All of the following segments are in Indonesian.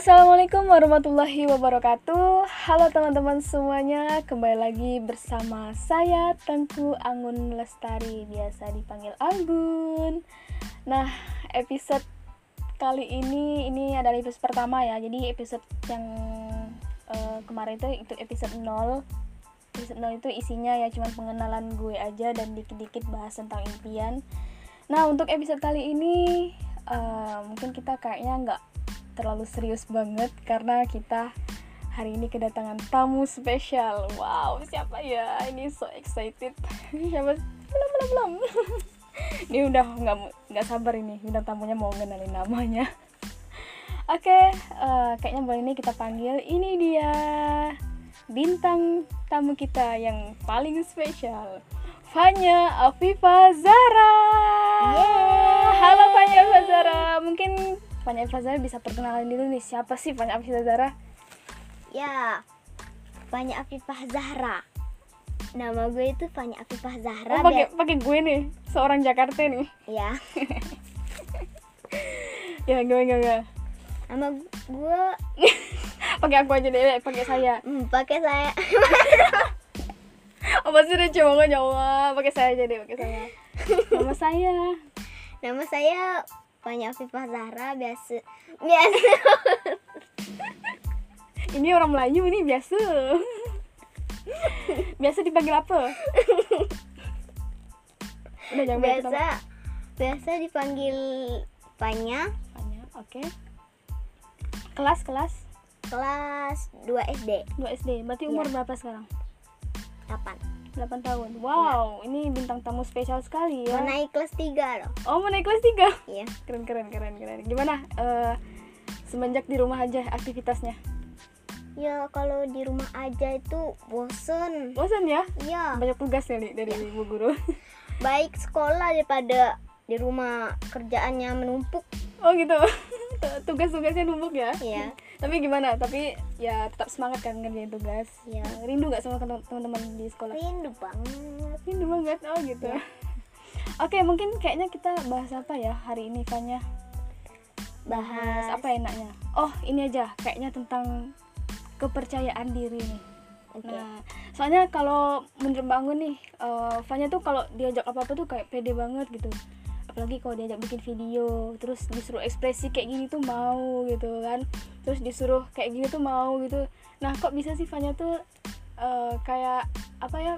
Assalamualaikum warahmatullahi wabarakatuh. Halo teman-teman semuanya Kembali lagi bersama saya Tengku Anggun Lestari Biasa dipanggil Anggun Nah episode kali ini Ini adalah episode pertama ya. Jadi episode yang uh, kemarin itu itu episode 0 Episode 0 itu isinya ya cuma pengenalan gue aja Dan dikit-dikit bahas tentang impian. Nah untuk episode kali ini uh, Mungkin kita kayaknya nggak terlalu serius banget karena kita hari ini kedatangan tamu spesial. Wow, siapa ya? Ini so excited. siapa? Belum belum belum. ini udah nggak nggak sabar ini. Bintang tamunya mau ngenalin namanya. Oke, okay, uh, kayaknya boleh ini kita panggil. Ini dia bintang tamu kita yang paling spesial. Fanya Afifa Zara. Yeah. Halo Fanya Afifa Zara. Mungkin Fanya Zara bisa perkenalan dulu nih siapa sih Fanya Zara? Ya, Fanya Afifah Zahra. Nama gue itu Fanya Afifah Zahra. Oh, pakai pakai gue nih, seorang Jakarta nih. Ya. ya, gue gue gue. Nama gue pakai aku aja deh, pakai saya. Hmm, pakai saya. oh, pasti udah coba nggak Pakai saya aja deh, pakai saya. Nama saya. Nama saya Fanya Afifah Zahra biasa biasa. Ini orang Melayu ini biasa. Biasa dipanggil apa? Udah jangan biasa biasa dipanggil Fanya Fanya oke. Okay. kelas? Kelas kelas 2 SD 2 SD berarti umur ya. berapa sekarang? 8 8 tahun. Wow, ya. ini bintang tamu spesial sekali ya. Mau naik kelas 3 loh. Oh, mau naik kelas 3? Iya. Keren keren keren keren. Gimana uh, semenjak di rumah aja aktivitasnya? Ya, kalau di rumah aja itu bosen. Bosen ya? Iya. Banyak tugas ya dari ya. ibu guru. Baik sekolah daripada di rumah kerjaannya menumpuk. Oh, gitu. Tugas-tugasnya numpuk ya? Iya tapi gimana? Tapi ya tetap semangat kan ngerjain tugas. Ya rindu gak sama teman-teman di sekolah? Rindu banget. Rindu banget. Oh gitu. Ya. oke mungkin kayaknya kita bahas apa ya hari ini Fanya? Bahas. Apa enaknya? Oh ini aja kayaknya tentang kepercayaan diri nih. Okay. nah soalnya kalau menurut bangun nih uh, Fanya tuh kalau diajak apa apa tuh kayak pede banget gitu apalagi kalau diajak bikin video terus disuruh ekspresi kayak gini tuh mau gitu kan. Terus disuruh kayak gini tuh mau gitu. Nah kok bisa sih Fanya tuh uh, kayak apa ya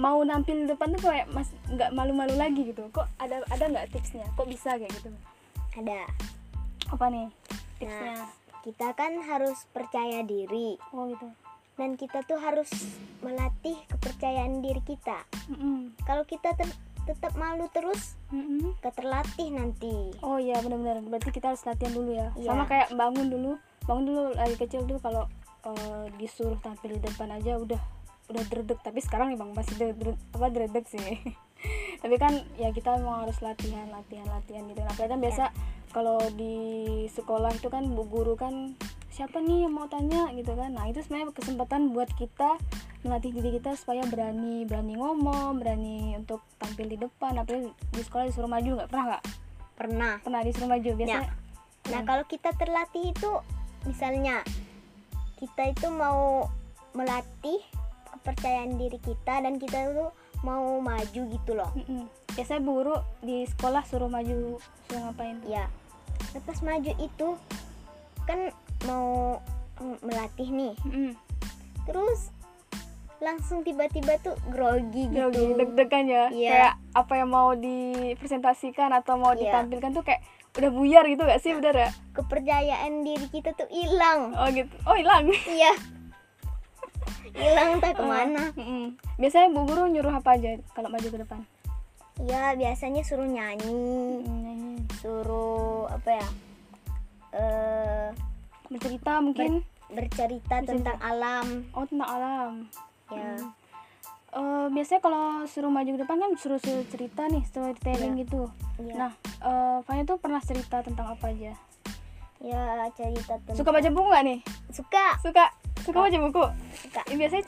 mau nampil di depan tuh kayak mas nggak malu-malu lagi gitu. Kok ada ada nggak tipsnya? Kok bisa kayak gitu? Ada. Apa nih tipsnya? Nah, kita kan harus percaya diri. Oh gitu. Dan kita tuh harus melatih kepercayaan diri kita. Mm -hmm. kalau kita tetap malu terus mm-hmm. terlatih nanti. Oh iya benar-benar. Berarti kita harus latihan dulu ya. Yeah. sama kayak bangun dulu. Bangun dulu lagi kecil tuh kalau uh, disuruh tampil di depan aja udah udah dredeg. Tapi sekarang emang masih dredeg apa dredeg sih. Tapi kan ya kita mau harus latihan latihan latihan gitu. Nah kan biasa yeah. Kalau di sekolah itu kan bu guru kan siapa nih yang mau tanya? gitu kan. Nah itu sebenarnya kesempatan buat kita melatih diri kita supaya berani berani ngomong berani untuk tampil di depan apalagi di sekolah disuruh maju nggak pernah nggak? Pernah. Pernah disuruh maju biasanya? Ya. nah hmm. kalau kita terlatih itu misalnya kita itu mau melatih kepercayaan diri kita dan kita tuh mau maju gitu loh. Mm -mm. biasanya bu guru di sekolah suruh maju suruh ngapain ya lepas maju itu kan mau melatih nih. Mm terus langsung tiba-tiba tuh grogi gitu. grogi deg-degan ya. Yeah. kayak apa yang mau dipresentasikan atau mau yeah. ditampilkan tuh kayak udah buyar gitu gak sih udah ya kepercayaan diri kita tuh hilang. Oh gitu. Oh hilang. Iya. Hilang tak ke mana. Uh, mm biasanya bu guru nyuruh apa aja kalau maju ke depan ya biasanya suruh nyanyi, nyanyi. suruh apa ya uh, bercerita mungkin? ber bercerita, bercerita. tentang alam. Oh tentang alam. Ya. Uh, biasanya kalau suruh maju ke depan kan suruh suruh cerita nih storytelling ya. gitu. Ya. nah uh, Fanya tuh pernah cerita tentang apa aja? Ya cerita tentang suka baca buku nggak nih? Suka. Suka? Suka baca buku? Suka. Ya, biasanya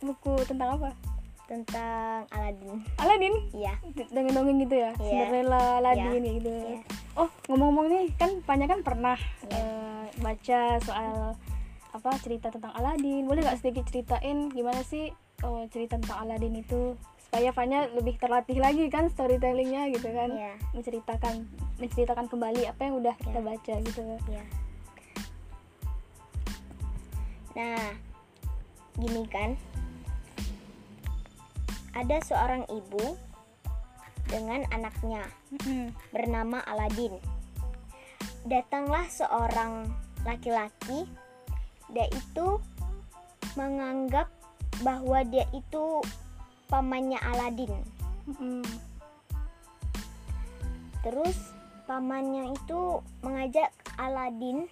buku tentang apa tentang Aladin Aladin iya dongeng dongeng gitu ya yeah. Cinderella Aladin yeah. gitu yeah. oh ngomong-ngomong nih kan banyak kan pernah Iya. eh, baca soal apa cerita tentang Aladin boleh nggak sedikit ceritain gimana sih oh, cerita tentang Aladin itu supaya Fanya lebih terlatih lagi kan storytellingnya gitu kan Iya. menceritakan menceritakan kembali apa yang udah kita Iya. baca gitu Ya. Nah, gini kan. Ada seorang ibu dengan anaknya bernama Aladin. Datanglah seorang laki-laki, dia itu menganggap bahwa dia itu pamannya Aladin. Terus pamannya itu mengajak Aladin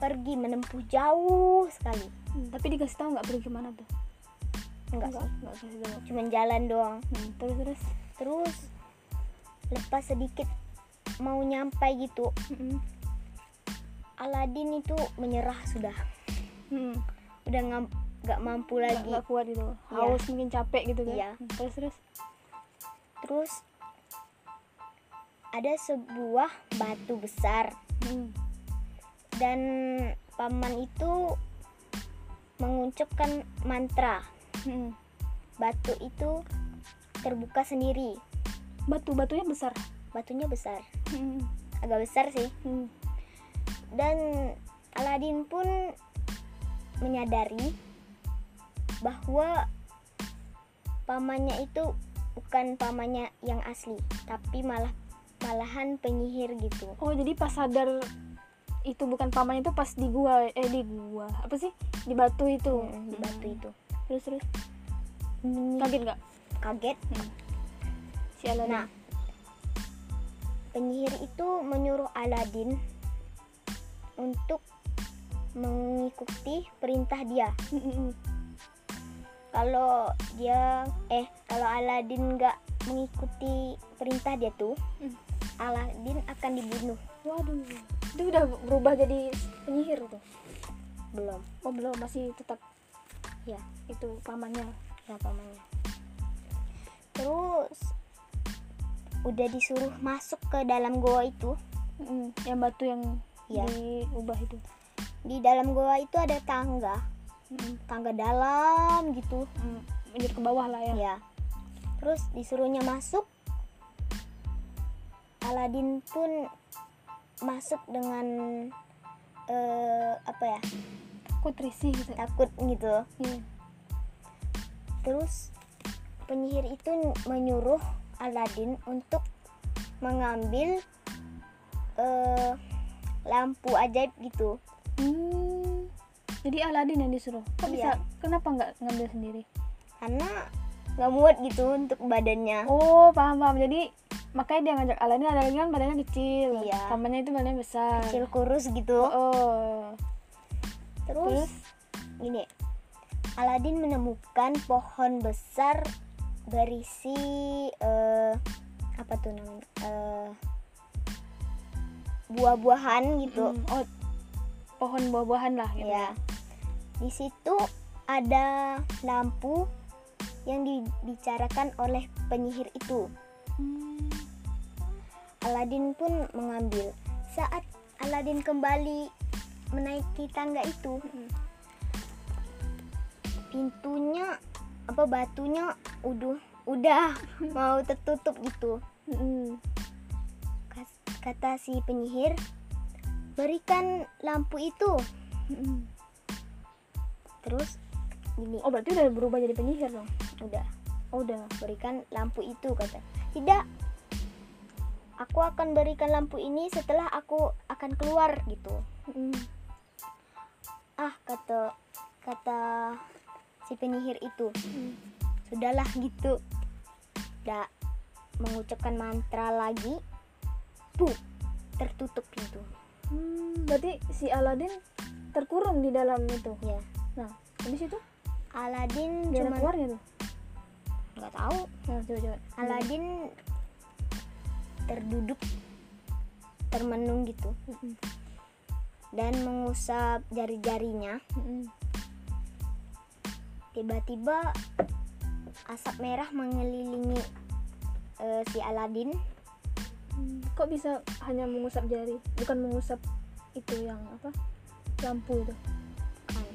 pergi menempuh jauh sekali. Hmm, tapi dikasih tahu nggak pergi ke mana tuh Enggak sih, nggak kasih tahu cuma jalan doang. Hmm, terus terus Terus lepas sedikit mau nyampai gitu, Mm-mm. Aladin itu menyerah sudah. Mm-mm. Udah nggak mampu lagi. nggak kuat gitu Iya. haus mungkin capek gitu kan Iya. Hmm, terus terus Terus ada sebuah batu besar Hmm. dan paman itu mengucapkan mantra. Mm-mm. Batu itu terbuka sendiri. batu batunya besar Batunya besar, Mm-mm. agak besar sih. Hmm. Dan Aladin pun menyadari bahwa pamannya itu bukan pamannya yang asli, tapi malah malahan penyihir gitu. oh jadi pas sadar itu bukan paman itu pas di gua eh di gua apa sih di batu itu Hmm, di batu itu. Terus terus Menyi- kaget nggak Kaget. Hmm. si Aladin Nah, penyihir itu menyuruh Aladin untuk mengikuti perintah dia. Mm-mm. Kalau dia eh kalau Aladin nggak mengikuti perintah dia tuh, Hmm. Aladin akan dibunuh. waduh itu udah berubah jadi penyihir tuh Belum. oh belum masih tetap Ya, itu pamannya ya pamannya. Terus udah disuruh masuk ke dalam goa itu. Mm-mm. yang batu yang Iya. diubah itu Di dalam goa itu ada tangga, Mm-mm. tangga dalam gitu. Mm, menjadi ke bawah lah ya Ya. Terus disuruhnya masuk. Aladin pun masuk dengan eh, apa ya? Kok terisi gitu Takut gitu. Iya. Terus penyihir itu menyuruh Aladin untuk mengambil eh, lampu ajaib gitu. Hmm. Jadi Aladin yang disuruh. Kok bisa? Iya. Kenapa nggak ngambil sendiri? Karena nggak muat gitu untuk badannya. Oh, paham paham. Jadi makanya dia ngajak Aladin. Aladin kan badannya kecil. Iya. Pamannya itu badannya besar. Kecil kurus gitu. Oh. Terus, gini, Aladin menemukan pohon besar berisi eh, apa tuh namanya? Eh, buah-buahan gitu. Mm, Oh, pohon buah-buahan lah gitu. Ya. Di situ ada lampu yang dibicarakan oleh penyihir itu. Hmm. Aladin pun mengambil. Saat Aladin kembali menaiki tangga itu, pintunya apa batunya udah udah mau tertutup gitu. Kata si penyihir, berikan lampu itu. Terus gini, Oh, berarti udah berubah jadi penyihir dong. udah Oh, udah. berikan lampu itu kata. Tidak. Aku akan berikan lampu ini setelah aku akan keluar gitu. Mm. Ah, kata kata si penyihir itu. Sudahlah gitu. Tidak mengucapkan mantra lagi. Puh, tertutup pintu. Hmm, berarti si Aladin terkurung di dalam itu. Ya. Nah, habis itu Aladin cuma keluarnya tuh? nggak tahu. Nah, coba coba. Aladin terduduk termenung gitu Mm-mm. Dan mengusap jari-jarinya. Tiba-tiba asap merah mengelilingi eh, si Aladin. Hmm, kok bisa hanya mengusap jari? Bukan mengusap itu yang apa? Lampu itu? Kan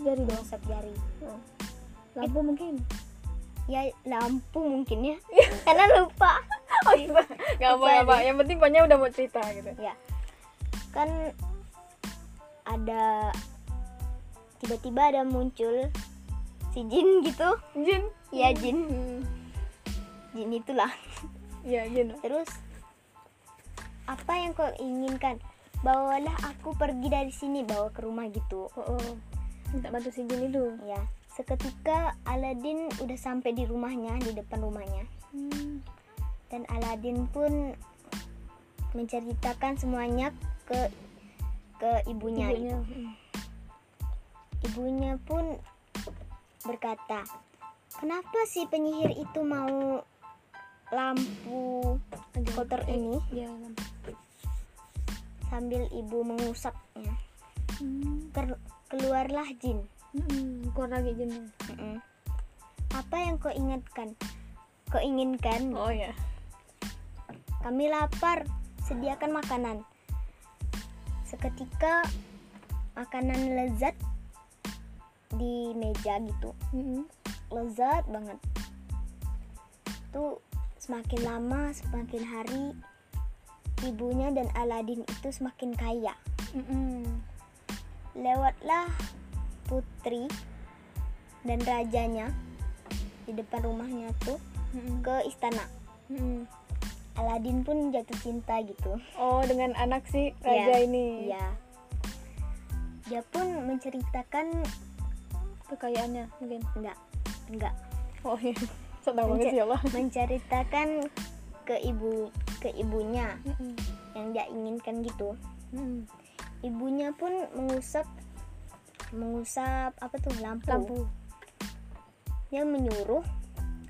jari dong. Mengusap jari. Oh. lampu mungkin. Ya lampu mungkin ya. Karena lupa. Oh iya. Nggak apa Lupa apa deh. yang penting pokoknya udah mau cerita gitu. Ya. Kan ada tiba-tiba ada muncul si jin gitu. Jin? Ya jin. Hmm. jin itulah. Ya jin terus apa yang kau inginkan? Bawalah aku pergi dari sini bawa ke rumah gitu. Oh, oh. minta bantu si jin itu? Ya seketika Aladin udah sampai di rumahnya di depan rumahnya. Hmm. dan Aladin pun menceritakan semuanya ke ke ibunya, ibunya gitu. Hmm. ibunya pun berkata kenapa si penyihir itu mau lampu kotor eh, ini ya lampu. sambil ibu mengusapnya hmm. Keluarlah jin Hmm. keluar lagi jinnya Mm-mm. apa yang kau ingatkan kau inginkan oh ya kami lapar sediakan makanan seketika makanan lezat di meja gitu Hmm. lezat banget tuh semakin lama semakin hari ibunya dan Aladin itu semakin kaya Hmm. lewatlah putri dan rajanya di depan rumahnya tuh Hmm. ke istana Hmm. Aladin pun jatuh cinta gitu oh dengan anak si raja Iya, ini Iya. Dia pun menceritakan kekayaannya mungkin enggak, enggak. oh iya sih ya Allah Menceritakan ke ibu ke ibunya Hmm. yang dia inginkan gitu. Hmm. Ibunya pun mengusap mengusap apa tuh lampu. lampu Dia menyuruh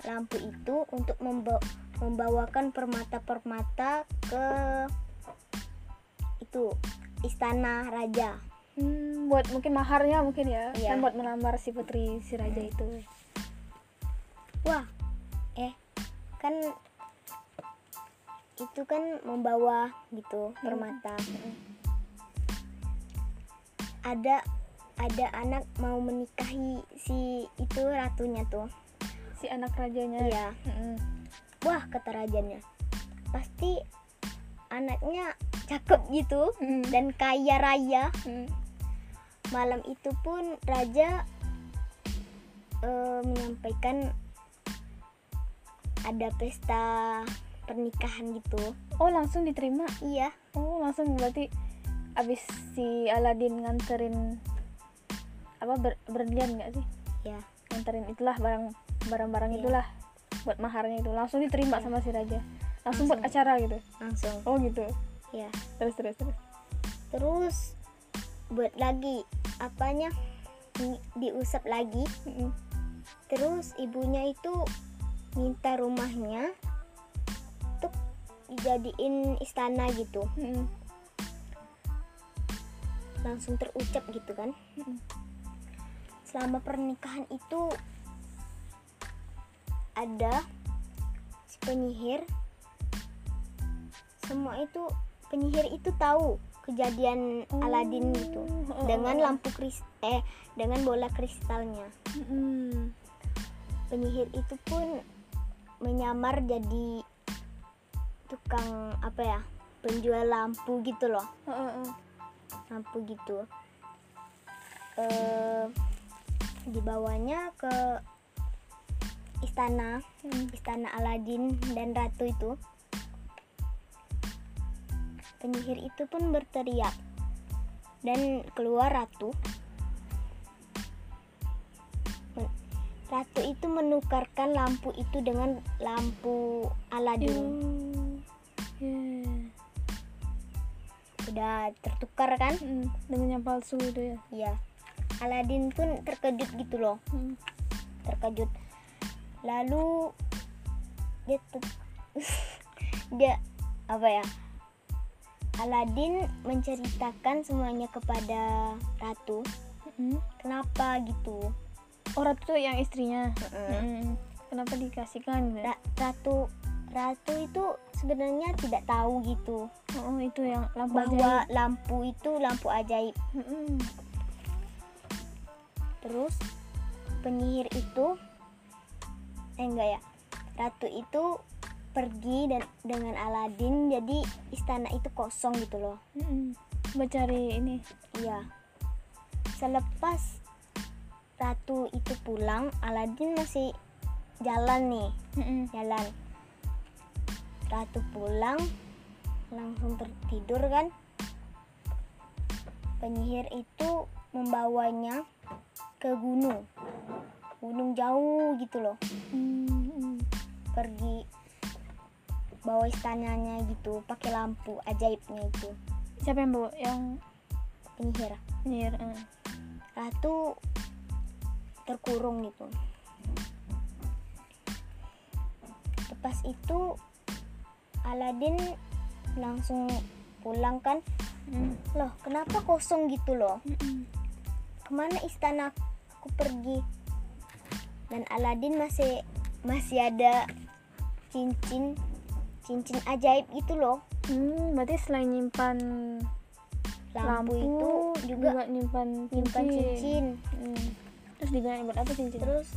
lampu itu untuk memba- membawakan permata-permata ke itu istana raja. Hmm, buat mungkin maharnya mungkin ya Iya. kan buat melamar si putri si raja itu Wah, eh kan itu kan membawa gitu permata. Ada ada anak mau menikahi si itu ratunya tuh. si anak rajanya Iya. Mm-mm. Wah, kata rajanya. Pasti anaknya cakep gitu Mm. dan kaya raya. Mm. Malam itu pun raja eh, menyampaikan ada pesta pernikahan gitu. oh langsung diterima Iya, oh langsung berarti abis si Aladin nganterin apa ber, berlian nggak sih ya. nganterin itulah barang barang-barang Iya. itulah buat maharnya itu langsung diterima Iya. sama si raja langsung, buat Langsung. acara gitu Langsung. oh gitu Ya. terus terus terus Terus buat lagi apanya? Di- diusap lagi. Mm-mm. Terus ibunya itu minta rumahnya untuk dijadiin istana gitu. Mm-mm. Langsung terucap gitu kan. Mm-mm. Selama pernikahan itu ada si penyihir semua itu penyihir itu tahu kejadian Oh. Aladin gitu Oh, dengan oh. lampu kris eh dengan bola kristalnya Mm-mm. penyihir itu pun menyamar jadi tukang apa ya penjual lampu gitu loh Oh, oh, oh. lampu gitu eh dibawanya ke istana Mm. istana Aladin dan ratu itu penyihir itu pun berteriak dan keluar ratu ratu itu menukarkan lampu itu dengan lampu Aladin Oh. Yeah. udah tertukar kan Mm, dengan yang palsu itu ya ya Aladin pun terkejut gitu loh Mm. terkejut lalu dia dia apa ya Aladin menceritakan semuanya kepada ratu Mm. kenapa gitu oh ratu tuh yang istrinya Mm. Mm. kenapa dikasihkan? Ra- ratu ratu itu sebenarnya tidak tahu gitu oh itu yang lampu bahwa ajaib. lampu itu lampu ajaib Mm-mm. terus penyihir itu eh enggak ya. Ratu itu pergi dan dengan Aladin jadi istana itu kosong gitu loh. Mm-mm. mencari ini? Iya. Selepas ratu itu pulang Aladin masih jalan nih. Mm-mm. jalan. Ratu pulang langsung tertidur kan. Penyihir itu membawanya ke gunung gunung jauh gitu loh Mm-mm. pergi bawa istananya gitu pakai lampu ajaibnya itu siapa yang bawa yang penyihir nyir eh. ratu terkurung gitu lepas itu Aladin langsung pulang kan Mm. loh kenapa kosong gitu loh Mm-mm. ke mana istana aku pergi dan Aladin masih masih ada cincin cincin ajaib gitu loh Hmm, berarti selain nyimpan lampu, itu juga, nyimpan nyimpan cincin Hmm. Terus digunakan buat apa cincin? terus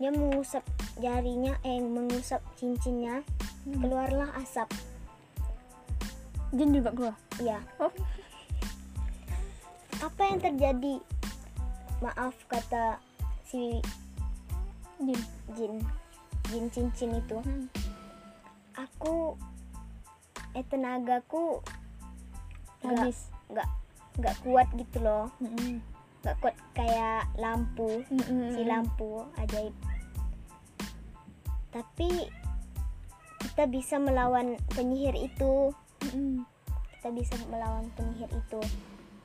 dia mengusap jarinya eh mengusap cincinnya Hmm. keluarlah asap jin juga keluar. ya Oh. apa yang terjadi maaf kata si Jin. jin jin cincin itu Hmm. aku eh tenagaku Habis. nggak nggak kuat gitu loh Mm-mm. nggak kuat kayak lampu Mm-mm. si lampu ajaib tapi kita bisa melawan penyihir itu Mm-mm. kita bisa melawan penyihir itu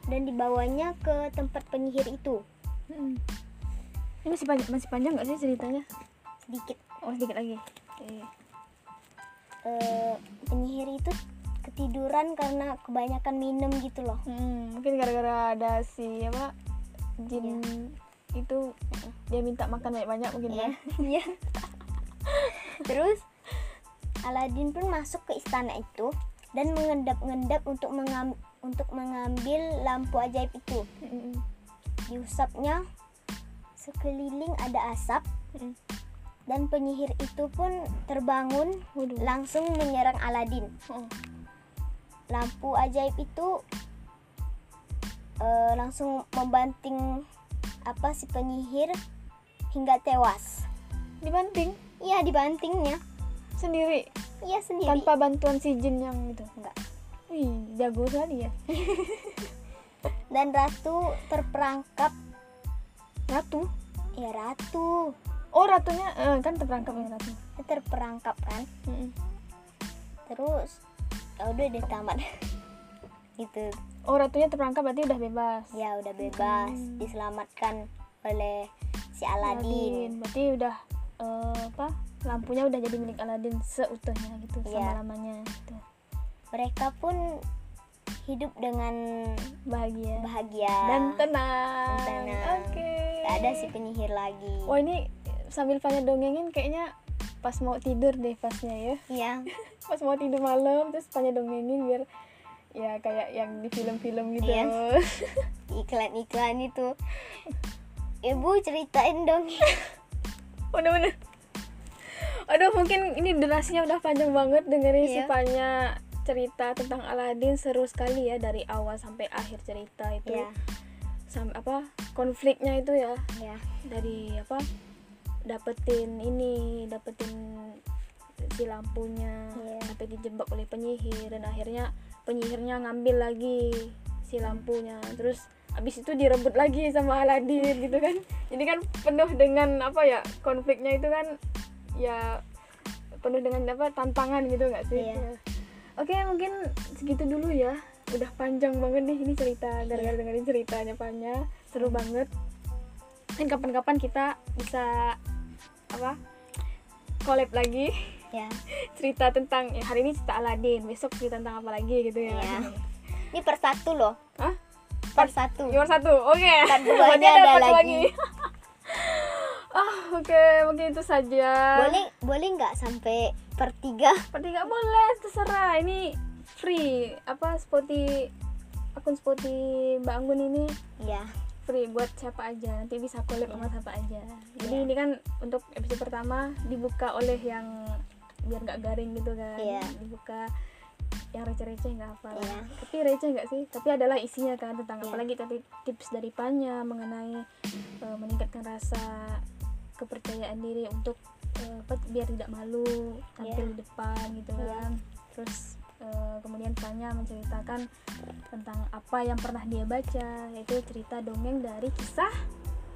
dan dibawanya ke tempat penyihir itu Mm-mm. Ini masih panjang, masih panjang nggak sih ceritanya? sedikit Oh sedikit lagi. Oke. eh, penyihir itu ketiduran karena kebanyakan minum gitu loh Mm, mungkin gara-gara ada si apa jin itu dia minta makan banyak-banyak mungkin ya. Iya. Terus Aladin pun masuk ke istana itu dan mengendap-endap untuk mengam untuk mengambil lampu ajaib itu. Mm-mm. Diusapnya sekeliling ada asap Mm. dan penyihir itu pun terbangun Waduh. langsung menyerang Aladin. Oh. Lampu ajaib itu eh, langsung membanting apa si penyihir hingga tewas. Dibanting Iya dibantingnya. sendiri Iya sendiri. tanpa bantuan si jin yang itu. Enggak. Wih, jago sekali ya. Dan ratu terperangkap. Ratu. Ya ratu Oh, ratunya eh, kan terperangkap ya ratu. terperangkap kan. Mm-mm. Terus ya udah deh tamat. gitu. Oh, ratunya terperangkap berarti udah bebas. Ya udah bebas Hmm. diselamatkan oleh si Aladin. Berarti udah eh, apa? Lampunya udah jadi milik Aladin seutuhnya gitu, Iya. sama lamanya gitu. Mereka pun hidup dengan Bahagia bahagia dan tenang. Dan tenang. Oke. Gak ada si penyihir lagi. Wah, ini sambil Fanya dongengin kayaknya pas mau tidur deh pasnya ya. Iya. Pas mau tidur malam terus Fanya dongengin biar ya kayak yang di film-film gitu. Iya. Iklan-iklan itu. Ibu ceritain dong. Bener-bener. Aduh mungkin ini durasinya udah panjang banget dengerin si Iya. Fanya cerita tentang Aladin seru sekali ya dari awal sampai akhir cerita itu Iya. Sampai apa konfliknya itu ya Ya. dari apa dapetin ini dapetin si lampunya Iya. sampai dijebak oleh penyihir dan akhirnya penyihirnya ngambil lagi si lampunya terus abis itu direbut lagi sama Aladin gitu kan jadi kan penuh dengan apa ya konfliknya itu kan ya penuh dengan apa tantangan gitu nggak sih. Ya. oke mungkin segitu dulu ya udah panjang banget nih ini cerita gara-gara dengerin ceritanya Panya seru banget dan kapan-kapan kita bisa apa collab lagi Ya. cerita tentang ya, hari ini cerita Aladin besok cerita tentang apa lagi gitu ya Iya. Ini per satu loh. Hah? Per satu. Nomor satu, oke. Duanya Berarti ada part lagi. Ah, oke, mungkin itu saja. boleh boleh nggak sampai per tiga Seperti nggak boleh, terserah. Ini free. Apa seperti akun seperti Mbak Anggun ini ya free buat siapa aja. Nanti bisa collab sama siapa aja. Jadi Iya. ini kan untuk episode pertama dibuka oleh yang biar nggak garing gitu kan. Iya. Dibuka yang receh-receh nggak apa Iya. tapi receh nggak sih tapi adalah isinya kan tentang Iya. apalagi tadi tips dari Panya mengenai eh, meningkatkan rasa kepercayaan diri untuk apa, biar tidak malu tampil Iya. di depan gitu Iya. kan terus eh, kemudian Panya menceritakan tentang apa yang pernah dia baca yaitu cerita dongeng dari kisah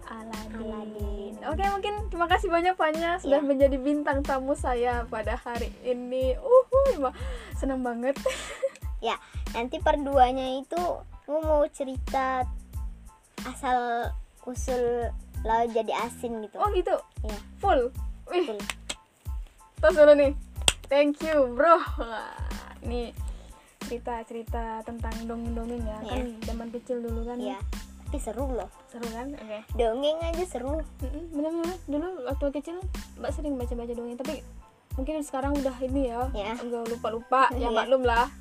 Aladin. Aladin. Oke mungkin terima kasih banyak Panya sudah Iya. menjadi bintang tamu saya pada hari ini. Uhuy, Mbak. senang banget. ya nanti per duanya itu mau cerita asal usul laut jadi asin gitu Oh gitu. ya Full. Wih, full. tos dulu nih. Thank you, bro. Ini cerita-cerita tentang dongeng-dongeng ya. Iya. Kan zaman kecil dulu kan. ya tapi seru loh Seru kan? Oke. dongeng aja seru Bener-bener dulu waktu kecil Mbak sering baca-baca dongeng tapi mungkin sekarang udah ini ya, Ya. udah lupa-lupa ya Iya. maklum lah.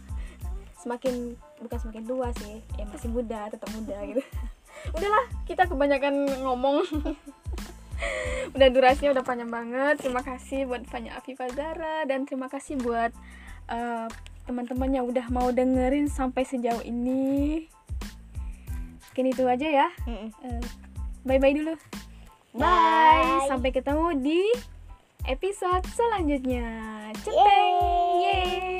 Semakin bukan semakin tua sih, ya masih muda, tetap muda gitu. Udahlah, kita kebanyakan ngomong. udah durasinya udah panjang banget. Terima kasih buat Fanya Afifah Zara dan terima kasih buat eh, teman-teman yang udah mau dengerin sampai sejauh ini. Mungkin itu aja ya. Eh, bye-bye dulu. Bye. Bye. Sampai ketemu di episode selanjutnya. Cepeng. Yeay.